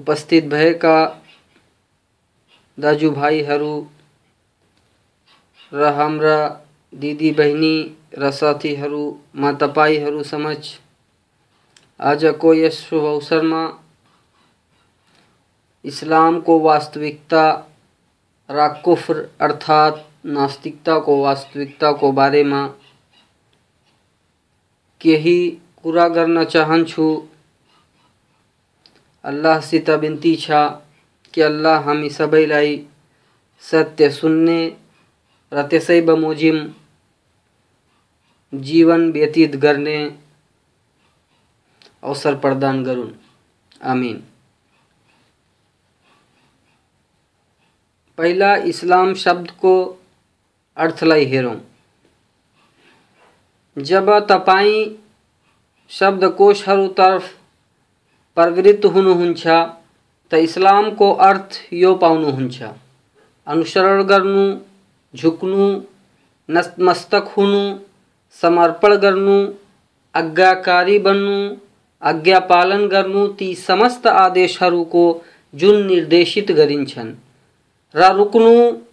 उपस्थित भएका दाजुभाइहरू हाम्रा दिदी बहिनी र साथीहरूमा तपाईँहरू समझ आजको यस शुभ अवसरमा इस्लामको वास्तविकता, र कुफ्र अर्थात् नास्तिकताको वास्तविकताको बारेमा केही कुरा गर्न चाहन्छु। अल्लाहसित बिन्ती छ कि अल्लाह हामी सबैलाई सत्य सुन्ने र त्यसै बमोजिम। जीवन व्यतीत करने अवसर प्रदान गरून् आमिन। पहिला इस्लाम शब्दको अर्थलाई हेरौँ। जब तपाईँ शब्दकोशहरूतर्फ प्रवृत्त हुनुहुन्छ त इस्लामको अर्थ यो पाउनुहुन्छ अनुसरण गर्नु झुक्नु नतमस्तक हुनु, समर्पण गर्नु, आज्ञाकारी बन्नु, आज्ञा पालन गर्नु ती समस्त आदेशहरूको जुन निर्देशित गरिन्छन्। र रुक्नु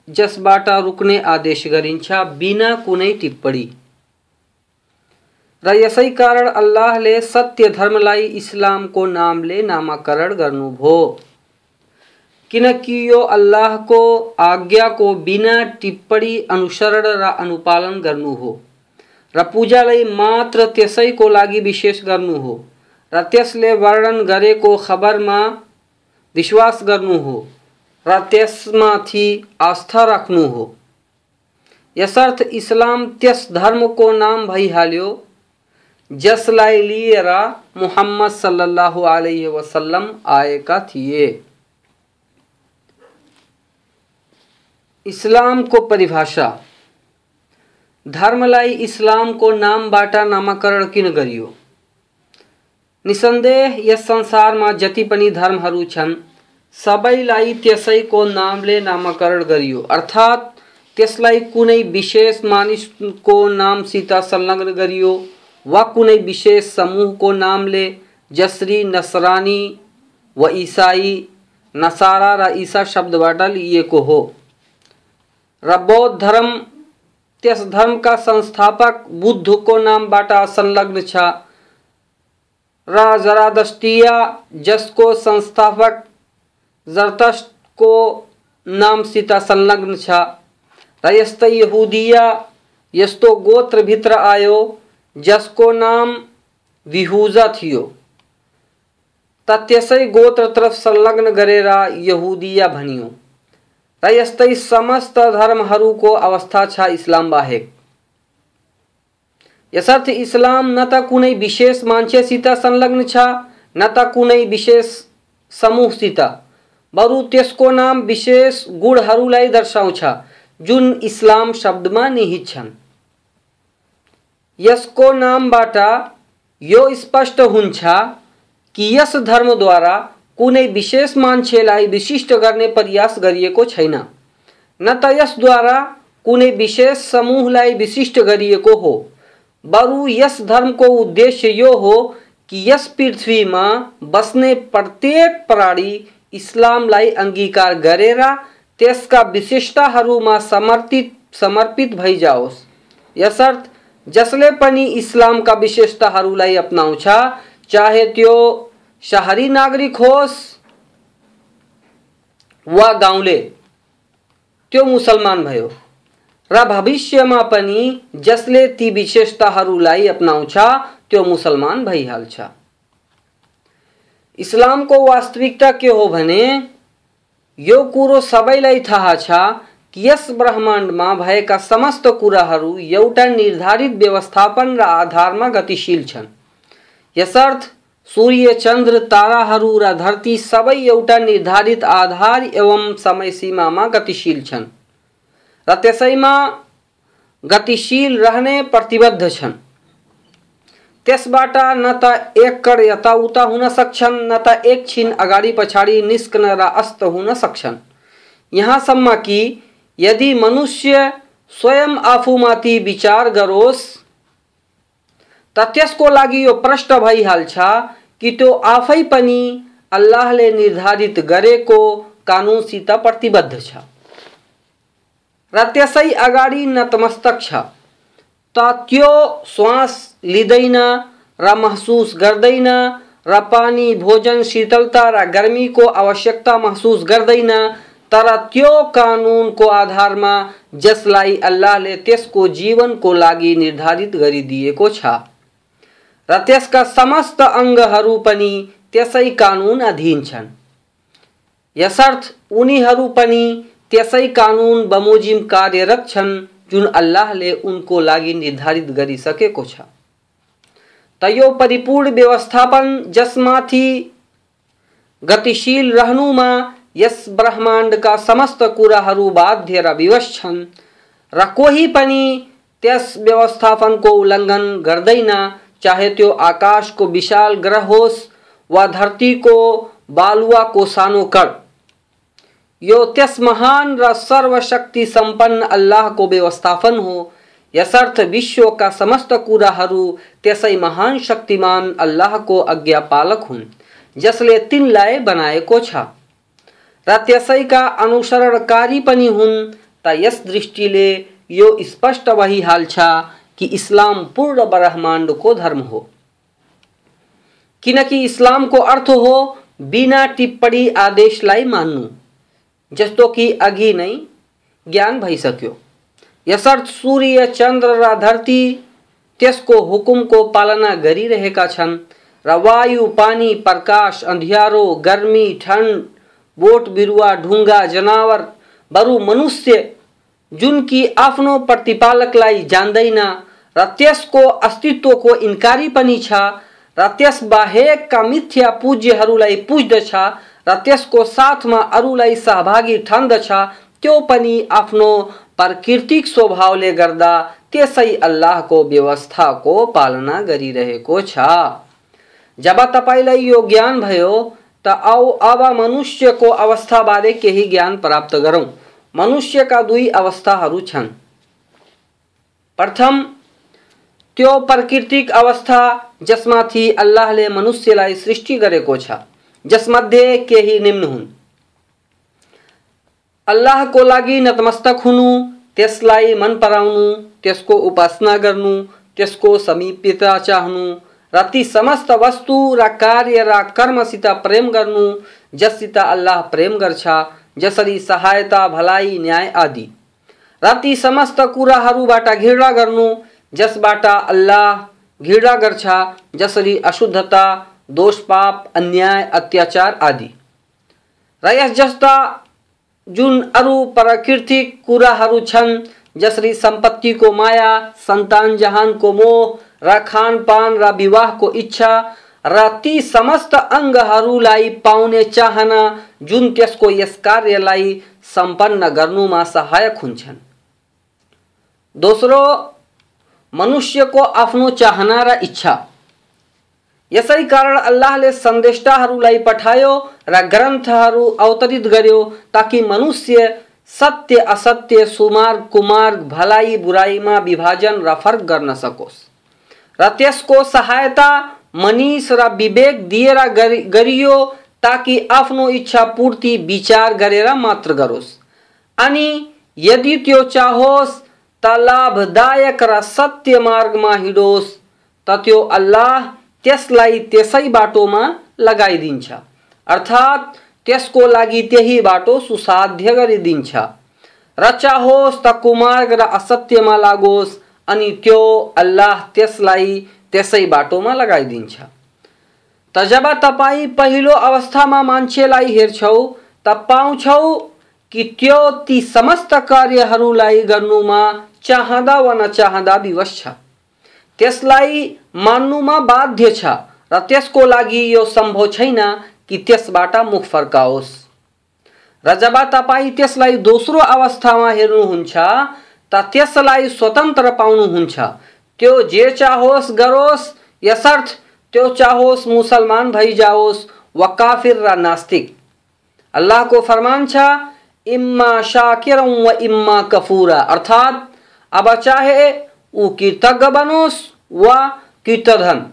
जसबाट रुक्ने आदेश गरिन्छ बिना कुनै टिप्पणी। र यसै कारण अल्लाहले सत्य धर्मलाई इस्लामको नामले नामाकरण गर्नुभयो। किनकि यो आज्ञा को बिना टिप्पणी अनुसरण र अनुपालन गर्नु हो? र पूजालाई मात्र त्यसैको लागि विशेष गर्नु हो। र त्यसले वर्णन गरेको खबरमा विश्वास गर्नु हो। र त्यसमाथि आस्था राख्नु हो। यसर्थ इस्लाम त्यस धर्मको नाम भइहाल्यो, जसलाई लिएर मुहम्मद सल्लल्लाहु अलैहि वसल्लम आएका थिए। इस्लामको परिभाषा। धर्मलाई इस्लामको नामबाट नामाकरण किन गरियो? निसन्देह यस संसारमा जति पनि धर्महरू छन्, सबैलाई त्यसैको नामले नामाकरण गरियो। अर्थात् त्यसलाई कुनै विशेष मानिसको नामसित संलग्न गरियो वा कुनै विशेष समूहको नामले जसरी नसरानी व इसाई, नसारा र ईसा शब्दबाट लिएको हो। बौद्ध धर्म त्यस धर्मका संस्थापक बुद्धको नामबाट संलग्न छ। र जरादस्टिया जसको संस्थापक जरतस्टको नामसित संलग्न छ। र यहुदिया यस्तो गोत्रभित्र आयो जसको नाम विहुजा थियो। त त्यसै गोत्रतर्फ संलग्न गरेर यहुदिया भनियो। र यस्तै समस्त धर्महरूको अवस्था छ इस्लाम बाहेक यसर्थ इस्लाम न त कुनै विशेष मान्छेसित संलग्न छ, न त कुनै विशेष समूहसित, बरु त्यसको नाम विशेष गुणहरूलाई दर्शाउँछ, जुन इस्लाम शब्दमा निहित छन्। यसको नामबाट यो स्पष्ट हुन्छ कि यस धर्मद्वारा कुनै विशेष मान्छेलाई विशिष्ट गर्ने प्रयास गरिएको छैन। न त यसद्वारा कुनै विशेष समूहलाई विशिष्ट गरिएको हो। बरु यस धर्मको उद्देश्य यो हो कि यस पृथ्वीमा बस्ने प्रत्येक प्राणी इस्लामलाई अङ्गीकार गरेर त्यसका विशिष्टताहरूमा समर्पित समर्पित भइजाओस्। यसर्थ, जसले पनि इस्लामका विशेषताहरूलाई अपनाउँछ, चाहे त्यो शहरी नागरिक होस् वा गाउँले त्यो मुसलमान भयो। र भविष्यमा पनि जसले ती विशेषताहरूलाई अपनाउँछ, त्यो मुसलमान भइहाल्छ। इस्लामको वास्तविकता के हो भने, यो कुरो सबैलाई थाहा छ कि यस ब्रह्माण्डमा भएका समस्त कुराहरू एउटा निर्धारित व्यवस्थापन र आधारमा गतिशील छन्। यसर्थ सूर्य चन्द्र ताराहरू र धरती सबै एउटा निर्धारित आधार एवं समय सीमामा गतिशील छन् र त्यसैमा गतिशील रहने प्रतिबद्ध छन्। त्यसबाट न त एक कड यताउता हुन सक्छन्, न त एकछिन अगाडि पछाडि निस्कन र अस्त हुन सक्छन्। यहाँसम्म कि यदि मनुष्य स्वयं आफूमाथि विचार गरोस्, त त्यसको लागि यो प्रश्न भइहाल्छ कि त्यो आफै पनि अल्लाहले निर्धारित गरेको कानुनसित प्रतिबद्ध छ। र त्यसै अगाडि नतमस्तक छ। त त्यो श्वास लिँदैन, र महसुस गर्दैन, र पानी भोजन शीतलता, र गर्मीको आवश्यकता महसुस गर्दैन, तर त्यो कानुनको आधारमा जसलाई अल्लाहले त्यसको जीवनको लागि निर्धारित गरिदिएको छ। र त्यसका समस्त अङ्गहरू पनि त्यसै कानुन अधीन छन् यसर्थ उनीहरू पनि त्यसै कानुन बमोजिम कार्यरत छन् जुन अल्लाहले उनको लागि निर्धारित गरिसकेको छ। त परिपूर्ण व्यवस्थापन, जसमाथि गतिशील रहनुमा यस ब्रह्माण्डका समस्त कुराहरू बाध्य र विवश छन्, र कोही पनि त्यस व्यवस्थापनको उल्लङ्घन गर्दैन चाहे त्यो आकाशको विशाल ग्रह होस् वा बालुआ को सानो कण। यो त्यस महान र सर्वशक्ति सम्पन्न अल्लाहको व्यवस्थापन हो। यसर्थ विश्वका समस्त कुराहरू त्यसै महान शक्तिमान अल्लाहको आज्ञापालक हुन्, जसले तिनलाई बनाएको छ। र त्यसैका अनुसरणकारी पनि हुन्, त यस दृष्टिले यो स्पष्ट भइहाल्छ कि इस्लाम पूर्ण ब्रह्मांड को धर्म हो। किनकि इस्लामको अर्थ हो, बिना टिप्पणी आदेशलाई मान्नु जस्तो कि अघि नै ज्ञान भइसक्यो यसर्थ सूर्य चन्द्र र धरती त्यसको हुकुमको पालना गरिरहेका छन्। र वायु, पानी, प्रकाश अन्ध्यारो गर्मी ठन्ड बोट, बिरुवा ढुङ्गा जनावर, बरु मनुष्य जुन कि आफ्नो प्रतिपालकलाई जान्दैन, र त्यसको अस्तित्वको इन्कारी पनि छ, र त्यस बाहेकका मिथ्या पूज्यहरूलाई पुज्दछ, र त्यसको साथमा अरूलाई सहभागी ठान्दछ, त्यो पनि आफ्नो प्राकृतिक स्वभावले गर्दा त्यसै अल्लाहको व्यवस्थाको पालना गरिरहेको छ। जब तपाईँलाई यो ज्ञान भयो, त आऊ अब मनुष्यको अवस्थाबारे केही ज्ञान प्राप्त गरौँ। मनुष्यका दुई अवस्थाहरू छन्। प्रथम, त्यो प्राकृतिक अवस्था जसमाथि अल्लाहले मनुष्यलाई सृष्टि गरेको छ, जसमध्ये केही निम्न हुन्। अल्लाहको लागि नतमस्तक हुनु, त्यसलाई मन पराउनु, त्यसको उपासना गर्नु, त्यसको समीपता चाहनु र ती समस्त वस्तु र कार्य र कर्मसित प्रेम गर्नु, जससित अल्लाह प्रेम गर्छ जसरी सहायता भलाइ न्याय आदि। र ती समस्त कुराहरूबाट घृणा गर्नु जसबाट अल्लाह घृणा गर्छ, जसरी अशुद्धता, दोष पाप, अन्याय, अत्याचार आदि। र यस जस्ता जुन अरू प्राकृतिक कुराहरू छन्, जसरी सम्पत्तिको माया, सन्तान, जहानको मोह, र खानपान, र विवाहको इच्छा र ती समस्त अङ्गहरूलाई पाउने चाहना जुन त्यसको यस कार्यलाई सम्पन्न गर्नुमा सहायक हुन्छन्। दोस्रो, मनुष्यको आफ्नो चाहना र इच्छा। यसै कारण अल्लाहले सन्देष्टाहरूलाई पठायो र ग्रन्थहरू अवतरित गर्यो ताकि मनुष्य सत्य, असत्य सुमार्ग कुमार्ग भलाइ बुराइमा विभाजन र फ़र्क गर्न सकोस्। र त्यसको सहायता मनिस र विवेक दिएर गरियो ताकि आफ्नो इच्छा पूर्ति विचार गरेर मात्र गरोस्। अनि यदि त्यो चाहोस्, त लाभदायक र सत्य मार्गमा हिँडोस्, त त्यो अल्लाह त्यसलाई त्यसै बाटोमा लगाइदिन्छ। अर्थात् त्यसको लागि त्यही बाटो सुसाध्य गरिदिन्छ। र चाहोस्, त कुमार्ग र असत्यमा लागोस्, अनि त्यो अल्लाह त्यसलाई त्यसै बाटोमा लगाइदिन्छ। त जब तपाईँ पहिलो अवस्थामा मान्छेलाई हेर्छौ त पाउँछौ कि त्यो ती समस्त कार्यहरूलाई गर्नुमा चाहँदा वा नचाहँदा विवश छ। त्यसलाई मान्नुमा बाध्य छ र त्यसको लागि यो सम्भव छैन कि त्यसबाट मुख फर्काओस्। र जब तपाईँ त्यसलाई दोस्रो अवस्थामा हेर्नुहुन्छ, त त्यसलाई स्वतन्त्र पाउनुहुन्छ। त्यो जे चाहोस् गरोस्, यसर्थ त्यो चाहोस् मुसलमान भइजाओस् वा काफिर र नास्तिक। अल्लाहको फरमान छ, इम्मा शाकिर व इम्मा कफूरा। अर्थात, अब चाहे ऊ कृतज्ञ बनोस् वा कृतधन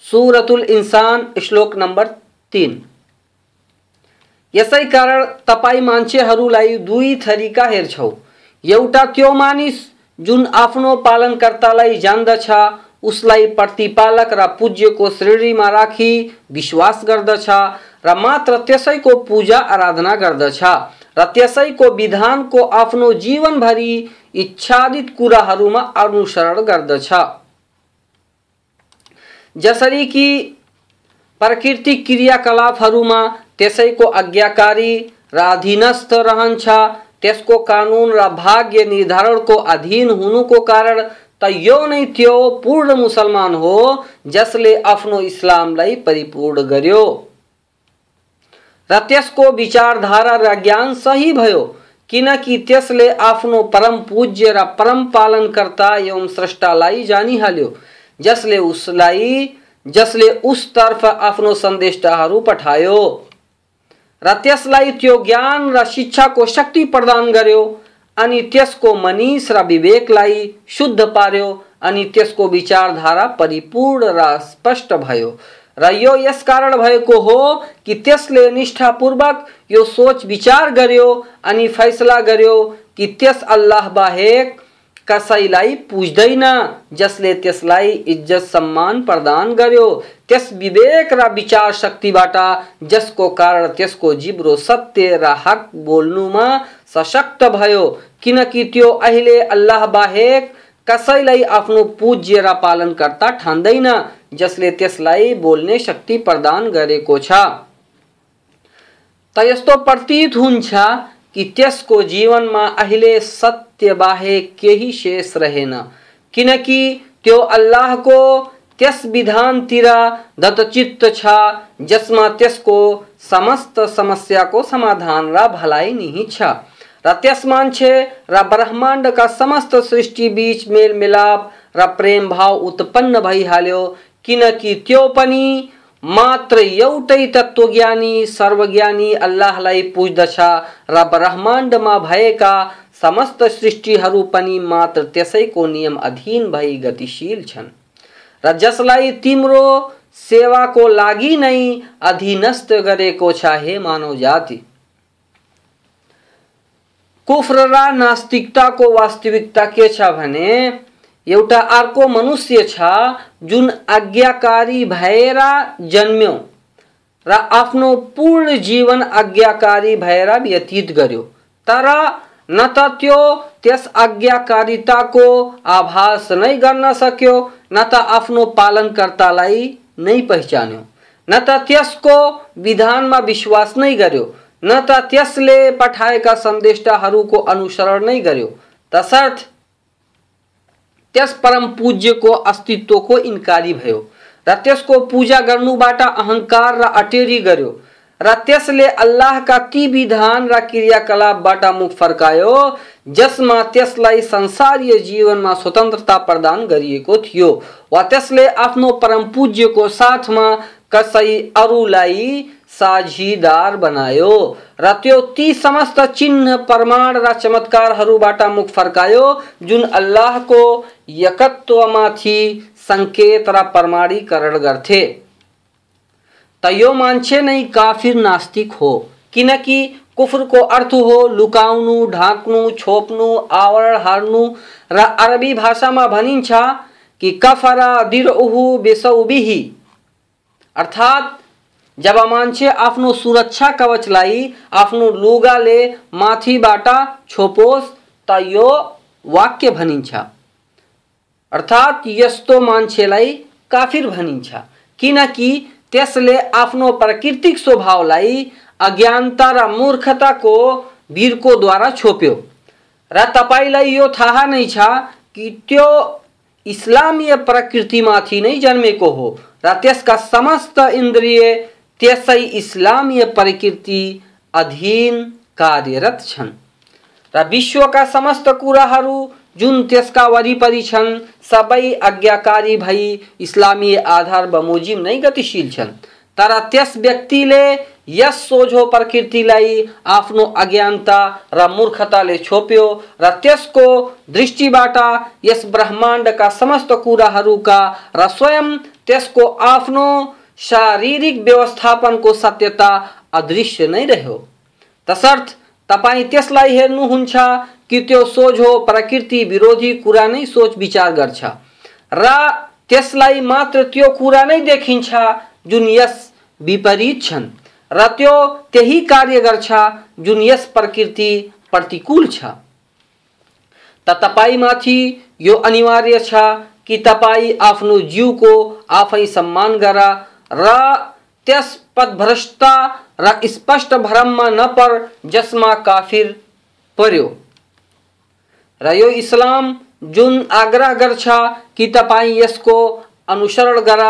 सुरतुल इंसान, श्लोक नंबर तीन। यसै कारण तपाईँ मान्छेहरूलाई दुई थरीका हेर्छौ। एउटा त्यो मानिस जुन आफ्नो पालनकर्तालाई जान्दछ उसलाई प्रतिपालक र पूज्यको श्रेणीमा राखी विश्वास गर्दछ र मात्र त्यसैको पूजा आराधना गर्दछ र त्यसैको विधानको आफ्नो जीवनभरि इच्छादित कुराहरूमा अनुसरण गर्दछ। जसरी कि प्राकृतिक क्रियाकलापहरूमा त्यसैको आज्ञाकारी र अधीनस्थ रहन्छ, त्यसको कानुन र भाग्य निर्धारणको अधीन हुनुको कारण त यो नै त्यो पूर्ण मुसलमान हो, जसले आफ्नो इस्लामलाई परिपूर्ण गर्यो। र त्यसको विचारधारा र ज्ञान सही भयो, किनकि त्यसले आफ्नो परम पूज्य र परम पालनकर्ता एवं स्रष्टालाई जानिहाल्यो, जसले उसलाई, जसले उसतर्फ आफ्नो सन्देष्टाहरू पठायो। र त्यसलाई त्यो ज्ञान र शिक्षाको शक्ति प्रदान गर्यो। अनि त्यसको मनिस र विवेकलाई शुद्ध पार्यो अनि त्यसको विचारधारा परिपूर्ण र स्पष्ट भयो। र यो यसकारण भएको हो कि त्यसले निष्ठापूर्वक यो सोच विचार गर्यो अनि फैसला गर्यो कि त्यस अल्लाह बाहेक कसैलाई पुज्दैन, जसले त्यसलाई इज़्ज़त सम्मान प्रदान गर्यो। त्यस विवेक र विचार शक्तिबाट, जसको कारण त्यसको जिब्रो सत्य र हक बोल्नुमा सशक्त भयो किनकि त्यो अहिले अल्लाह बाहेक कसैलाई आफ्नो पूज्य र पालनकर्ता ठान्दैन, जसले त्यसलाई बोल्ने शक्ति प्रदान गरेको छ। त यस्तो प्रतीत हुन्छ कि त्यसको जीवनमा अहिले सत्य बाहेक केही शेष रहेन। किनकि त्यो अल्लाहको त्यस विधानतिर दत्तचित्त छ, जसमा त्यसको समस्त समस्याको समाधान र भलाइ निहित छ। र मान्छे र ब्रह्माण्डका समस्त सृष्टि बीच मेलमिलाप र प्रेम भाव उत्पन्न भइहाल्यो किनकि त्यो पनि मात्र एउटै तत्त्वज्ञानी सर्वज्ञानी अल्लाहलाई पुज्दछ। र ब्रह्माण्डमा भएका समस्त सृष्टिहरू पनि मात्र त्यसैको नियम अधीन भई गतिशील छन्। र जसलाई तिम्रो सेवाको लागि नै अधीनस्थ गरेको छ, हे मानव जाति कुफ्र र नास्तिकताको वास्तविकता के छ भने, एउटा अर्को मनुष्य छ, जुन आज्ञाकारी भएर जन्म्यो र आफ्नो पूर्ण जीवन आज्ञाकारी भएर व्यतीत गर्यो। तर न त त्यो त्यस आज्ञाकारिताको आभास नै गर्न सक्यो, न त आफ्नो पालनकर्तालाई नै पहिचान्यो, न त त्यसको विधानमा विश्वास नै गर्यो। न त त्यसले पठाएका सन्देष्टाहरूको अनुसरण नै गर्यो। तसर्थ, त्यस परम पूज्यको अस्तित्वको इन्कारी भयो र त्यसको पूजा गर्नुबाट अहङ्कार र अटेरी गर्यो र त्यसले अल्लाहका ती विधान र क्रियाकलापबाट मुख फर्कायो, जसमा त्यसलाई संसारीय जीवनमा स्वतन्त्रता प्रदान गरिएको थियो वा त्यसले आफ्नो परम पूज्यको साथमा कसै अरूलाई साझीदार बनायो। र त्यो ती समस्त चिन्ह, प्रमाण र चमत्कारहरूबाट मुख फर्कायो, जुन अल्लाहको एकत्वमाथि सङ्केत र प्रमाणीकरण गर्थे। त यो मान्छे नै काफिर नास्तिक हो किनकि कुफरको अर्थ हो लुकाउनु, ढाक्नु, छोप्नु, आवरण हार्नु। र अरबी भाषामा भनिन्छ कि कफरा दिरउहु बेसौबिही अर्थात् जब मान्छे आफ्नो सुरक्षा कवचलाई आफ्नो लुगाले माथिबाट छोपोस् त यो वाक्य भनिन्छ अर्थात् यस्तो मान्छेलाई काफिर भनिन्छ किनकि त्यसले आफ्नो प्राकृतिक स्वभावलाई अज्ञानता र मूर्खताको वीरकोद्वारा छोप्यो। र तपाईँलाई यो थाहा नै छ कि त्यो इस्लामीय प्रकृतिमाथि नै जन्मेको हो। र त्यसका समस्त इन्द्रिय त्यसै इस्लामीय प्रकृति अधीन कार्यरत छन्। र विश्वका समस्त कुराहरू जुन त्यसका वरिपरि छन्, सबै आज्ञाकारी भई इस्लामी आधार बमोजिम नै गतिशील छन्। तर त्यस व्यक्तिले यस सोझो प्रकृतिलाई आफ्नो अज्ञानता र मूर्खताले छोप्यो र त्यसको दृष्टिबाट यस ब्रह्माण्डका समस्त कुराहरूका र स्वयं त्यसको आफ्नो शारीरिक व्यवस्थापनको सत्यता अदृश्य नै रह्यो। तसर्थ, तपाईँ त्यसलाई हेर्नुहुन्छ कि त्यो सोझो प्रकृति विरोधी कुरा नै सोच विचार गर्छ र त्यसलाई मात्र त्यो कुरा नै देखिन्छ जुन यस विपरीत छन् र त्यो त्यही कार्य गर्छ जुन यस प्रकृति प्रतिकूल छ। त तपाईँमाथि यो अनिवार्य छ कि तपाईँ आफ्नो जिउको आफै सम्मान गर र त्यस पदभ्रष्टता र स्पष्ट भ्रममा नपर जसमा काफिर पर्यो। र यो इस्लाम जुन आग्रह गर्छ कि तपाईँ यसको अनुसरण गर,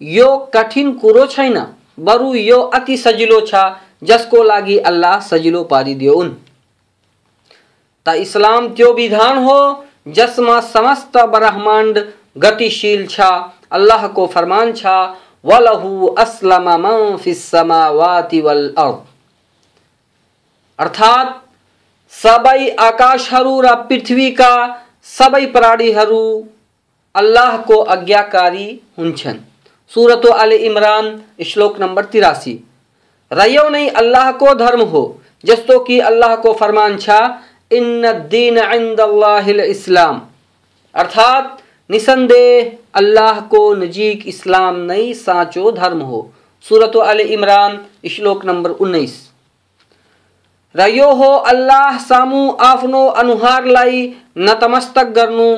यो कठिन कुरो छैन, बरु यो अति सजिलो छ, जसको लागि अल्लाह सजिलो पारिदियोन् त इस्लाम त्यो विधान हो, जसमा समस्त ब्रह्माण्ड गतिशील छ, अल्लाहको फरमान छ वलहु अस्लम मन फिस समावाति वल अर्द। अर्थात् सबै आकाशहरू र पृथ्वीका सबै प्राणीहरू अल्लाहको आज्ञाकारी हुन्छन्। सूरत अल इमरान, श्लोक नंबर तिरासी। र यो नै अल्लाहको धर्म हो, जस्तो कि अल्लाहको फरमान छ इन दीन इंदल्लाहिल इस्लाम। अर्थात निसंदेह अल्लाह को नजीक इस्लाम नई साचो धर्म हो। सूरत अल इमरान, श्लोक नंबर उन्नीस। र यो हो अल्लाह सामु आफ्नो अनुहारलाई नतमस्तक गर्नु।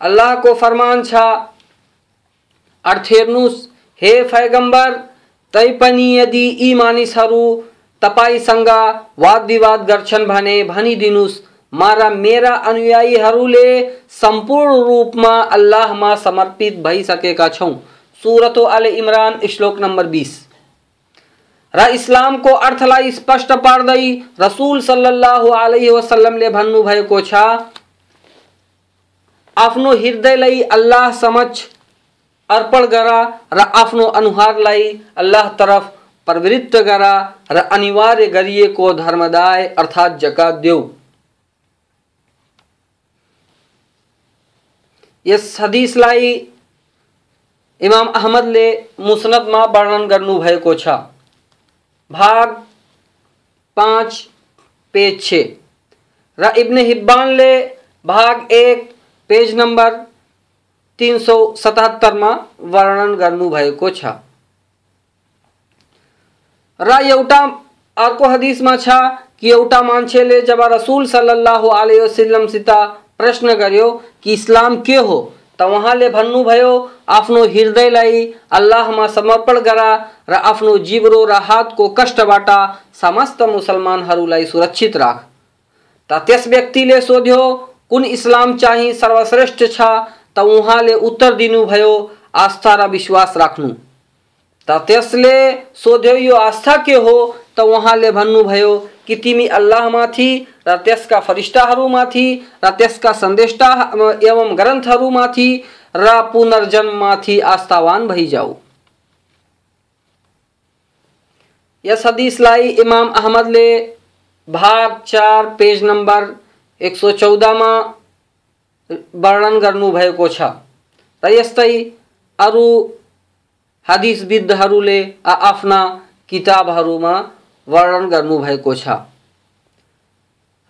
अल्लाहको फरमान छ अर्थ हेर्नुहोस् हे पैगंबर तैपनि यदि यी मानिसहरू तपाईँसँग वाद विवाद गर्छन् भने मारा मेरा अनुयायीहरूले सम्पूर्ण रूपमा अल्लाहमा समर्पित भइसकेका छौँ। सुरतो अल इमरान, श्लोक नम्बर बिस। र इस्लामको अर्थलाई स्पष्ट पार्दै रसूल सल्लाह अलैहि वसल्लमले भन्नुभएको छ, आफ्नो हृदयलाई अल्लाह समक्ष अर्पण गर र आफ्नो अनुहारलाई अल्लाह तरफ़ प्रवृत्त गर र अनिवार्य गरिएको धर्मदाय अर्थात् जकात देऊ। यस हदिसलाई इमाम अहमदले मुसनदमा वर्णन गर्नुभएको छ। भाग पाँच, पेज छ। र इब्न हिब्बानले भाग एक, पेज नम्बर तिन सौ सतहत्तरमा वर्णन गर्नुभएको छ। र एउटा अर्को हदिसमा छ कि एउटा मान्छेले जब रसुल सल्लाह अलैहि वसल्लमसित प्रश्न गर्यो कि इस्लाम के हो? त उहाँले भन्नुभयो, आफ्नो हृदयलाई अल्लाहमा समर्पण गर र आफ्नो जिब्रो र हातको कष्टबाट समस्त मुसलमानहरूलाई सुरक्षित राख। त त्यस व्यक्तिले सोध्यो, कुन इस्लाम चाहिँ सर्वश्रेष्ठ छ? त उहाँले उत्तर दिनुभयो, आस्था र विश्वास राख्नु। त त्यसले सोध्यो, यो आस्था के हो? त उहाँले भन्नुभयो कि तिमी अल्लाहमाथि र त्यसका फरिस्टाहरूमाथि र त्यसका सन्देष्टा एवं ग्रन्थहरूमाथि, र पुनर्जन्ममाथि आस्थावान भइजाऊ। यस हदिसलाई इमाम अहमदले भाग चार, पेज नम्बर एक सौ चौधमा वर्णन गर्नुभएको छ। र यस्तै अरू हदिसविदहरूले आफ्ना किताबहरूमा वर्णन गर्नुभएको छ।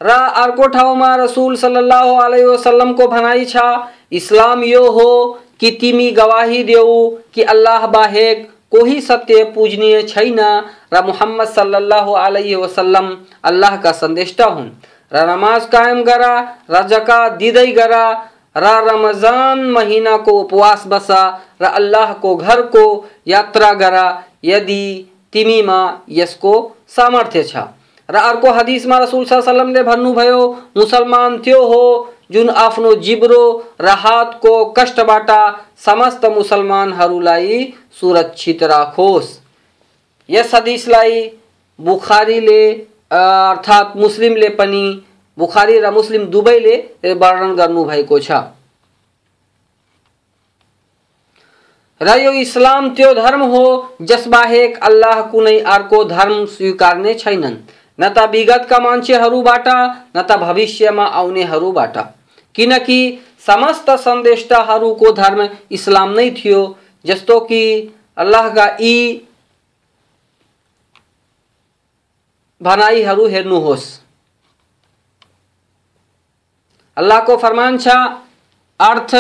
र अर्को ठाउँमा रसुल सल्लाह अलैहि वसल्लमको भनाइ छ, इस्लाम यो हो कि तिमी गवाही देऊ कि अल्लाह बाहेक कोही सत्य पूजनीय छैन र मुहम्मद सल्लल्लाहु अलैहि वसल्लम अल्लाहका सन्देष्टा हुन्। र नमाज़ कायम गर, र जकात दिँदै गर र रमज़ान महीनाको उपवास बस, र अल्लाहको घरको यात्रा गर, यदि तिमीमा यसको सामर्थ्य छ। र अर्को हदिसमा रसुल सल्लमले भन्नुभयो मुसलमान त्यो हो जुन आफ्नो जिब्रो र हातको कष्टबाट समस्त मुसलमानहरूलाई सुरक्षित राखोस्। यस हदिसलाई बुखारीले अर्थात् मुस्लिमले पनि बुखारी र मुस्लिम दुवैले वर्णन गर्नुभएको छ। र यो इस्लाम त्यो धर्म हो जसबाहेक अल्लाह कुनै अर्को धर्म स्वीकार्ने छैनन्। न त विगतका मान्छेहरूबाट, न त भविष्यमा आउनेहरूबाट। किनकि समस्त सन्देष्टाहरूको धर्म इस्लाम नै थियो, जस्तो कि अल्लाहका यी भनाइहरू हेर्नुहोस्। अल्लाहको फरमान छ, अर्थ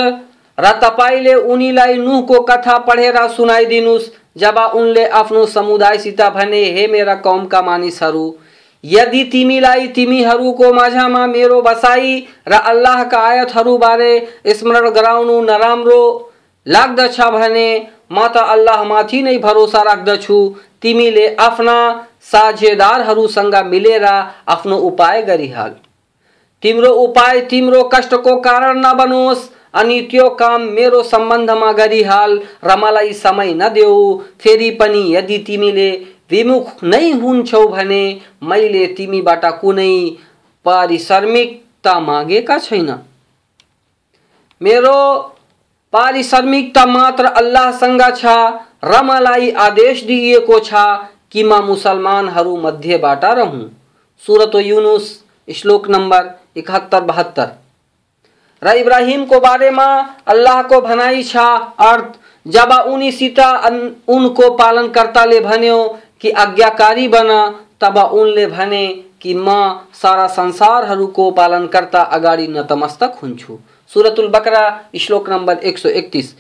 र तपाईँले उनीलाई नुहको कथा पढेर सुनाइदिनुहोस् जब उनले आफ्नो समुदायसित भने, हे मेरा कौमका मानिसहरू, यदि तिमीलाई तिमीहरूको माझमा मेरो बसाई र अल्लाहका आयतहरूबारे स्मरण गराउनु नराम्रो लाग्दछ भने, म त अल्लाहमाथि नै भरोसा राख्दछु। तिमीले आफ्ना साझेदारहरूसँग मिलेर आफ्नो उपाय गरिहाल। तिम्रो उपाय तिम्रो कष्टको कारण नबनोस् अनि त्यो काम मेरो सम्बन्धमा गरिहाल र मलाई समय नदेऊ। फेरि पनि यदि तिमीले विमुख नै हुन्छौ भने मैले तिमीबाट कुनै पारिश्रमिकता मागेका छैन। मेरो पारिश्रमिकता मात्र अल्लाहसँग छ र मलाई आदेश दिइएको छ कि म मुसलमानहरू मध्येबाट रहँ। सुरत युनुस, श्लोक नम्बर इकहत्तर, बहत्तर। र इब्राहिमको बारेमा अल्लाहको भनाइ छ अर्थ, जब उनीसित उनको पालनकर्ताले भन्यो कि आज्ञाकारी बन, तब उनले भने कि म सारा संसारहरूको पालनकर्ता अगाडि नतमस्तक हुन्छु सुरतुल बकरा, श्लोक नंबर 131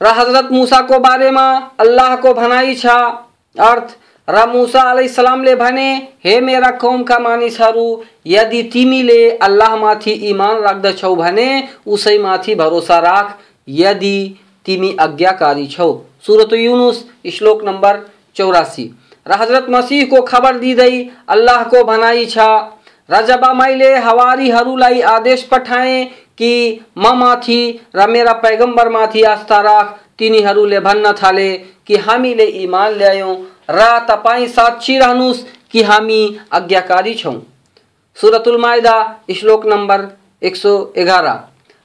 र हज़रत मूसाको बारेमा अल्लाहको भनाइ छ अर्थ र मुसा सलामले भने, हे मेरा कौमका मानिसहरू यदि तिमीले अल्लाहमाथि इमान राख्दछौ भने उसैमाथि भरोसा राख, यदि तिमी आज्ञाकारी छौ। सुरत युनुस, श्लोक नम्बर चौरासी। र हज़रत मसीहको खबर दिँदै अल्लाहको भनाइ छ। र जब मैले हवारीहरूलाई आदेश पठाएँ कि माथि, र मेरा पैगम्बरमाथि आस्था राख तिनीहरूले भन्न थाले कि हामीले इमान ल्यायौँ र तपाईँ साक्षी रहनुहोस् कि हामी आज्ञाकारी छौँ। सुरतुल माइदा श्लोक नम्बर एक सौ एघार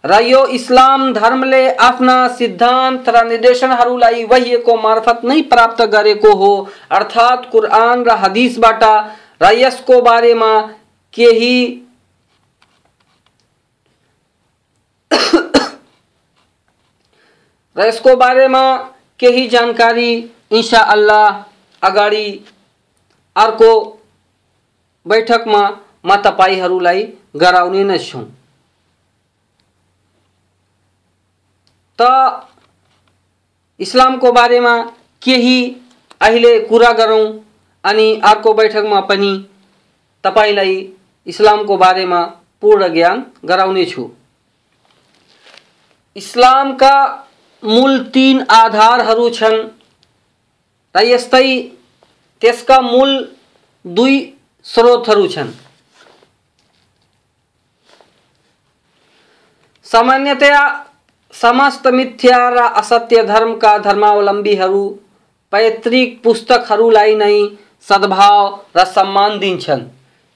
र यो इस्लाम धर्मले आफ्ना सिद्धान्त र निर्देशनहरूलाई वहिएको मार्फत नै प्राप्त गरेको हो, अर्थात् कुरान र हदिसबाट र यसको बारेमा केही र यसको बारेमा केही जानकारी इन्सा अल्लाह अगाडि अर्को बैठकमा म तपाईँहरूलाई गराउने नै छु। त इस्लामको बारेमा केही अहिले कुरा गरौँ अनि अर्को बैठकमा पनि तपाईँलाई इस्लामको बारेमा पूर्ण ज्ञान गराउनेछु इस्लामका मूल तीन आधारहरू छन्। र यस्तै त्यसका मूल दुई स्रोतहरू छन्। सामान्यतया समस्त मिथ्या र असत्य धर्मका धर्मावलम्बीहरू पैतृक पुस्तकहरूलाई नै सद्भाव र सम्मान दिन्छन्।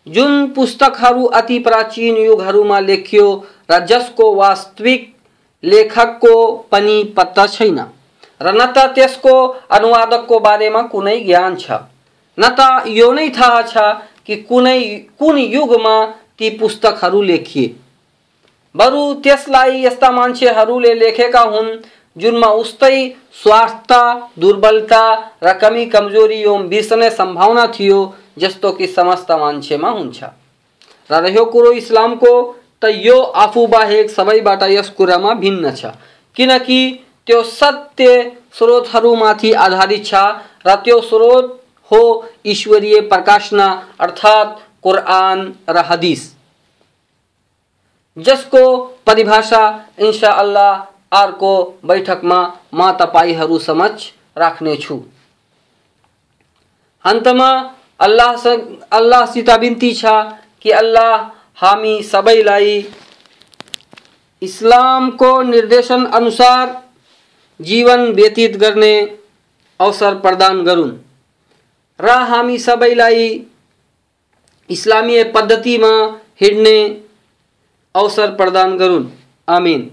जुन पुस्तकहरू अति प्राचीन युगहरूमा लेखियो र जसको वास्तविक लेखकको पनि पत्ता छैन। र न त त्यसको अनुवादकको बारेमा कुनै ज्ञान छ। न त यो नै थाहा छ कि कुनै, कुन युगमा ती पुस्तकहरू लेखिए। बरु त्यसलाई यस्ता मान्छेहरूले लेखेका हुन्, जुनमा उस्तै स्वार्थ दुर्बलता र कमी कमज़ोरी एवं बिर्सने सम्भावना थियो जस्तो कि समस्त मान्छेमा हुन्छ। र रह्यो कुरो इस्लामको, त यो आफू बाहेक सबैबाट यस कुरामा भिन्न छ। किनकि त्यो सत्य स्रोतहरूमाथि आधारित छ। र त्यो स्रोत हो ईश्वरीय प्रकाशना, अर्थात् कुरान र हदिस। जसको परिभाषा इन्सा अल्लाह अर्को बैठकमा म तपाईँहरू समक्ष राख्नेछु। अन्तमा अल्लाह अल्लाहसित बिन्ती छ कि अल्लाह हामी सबैलाई इस्लामको निर्देशन अनुसार जीवन व्यतीत करने अवसर प्रदान करूँ रामी हामी सबैलाई इस्लामीय में हिँड्ने अवसर प्रदान गरून्। आमिन।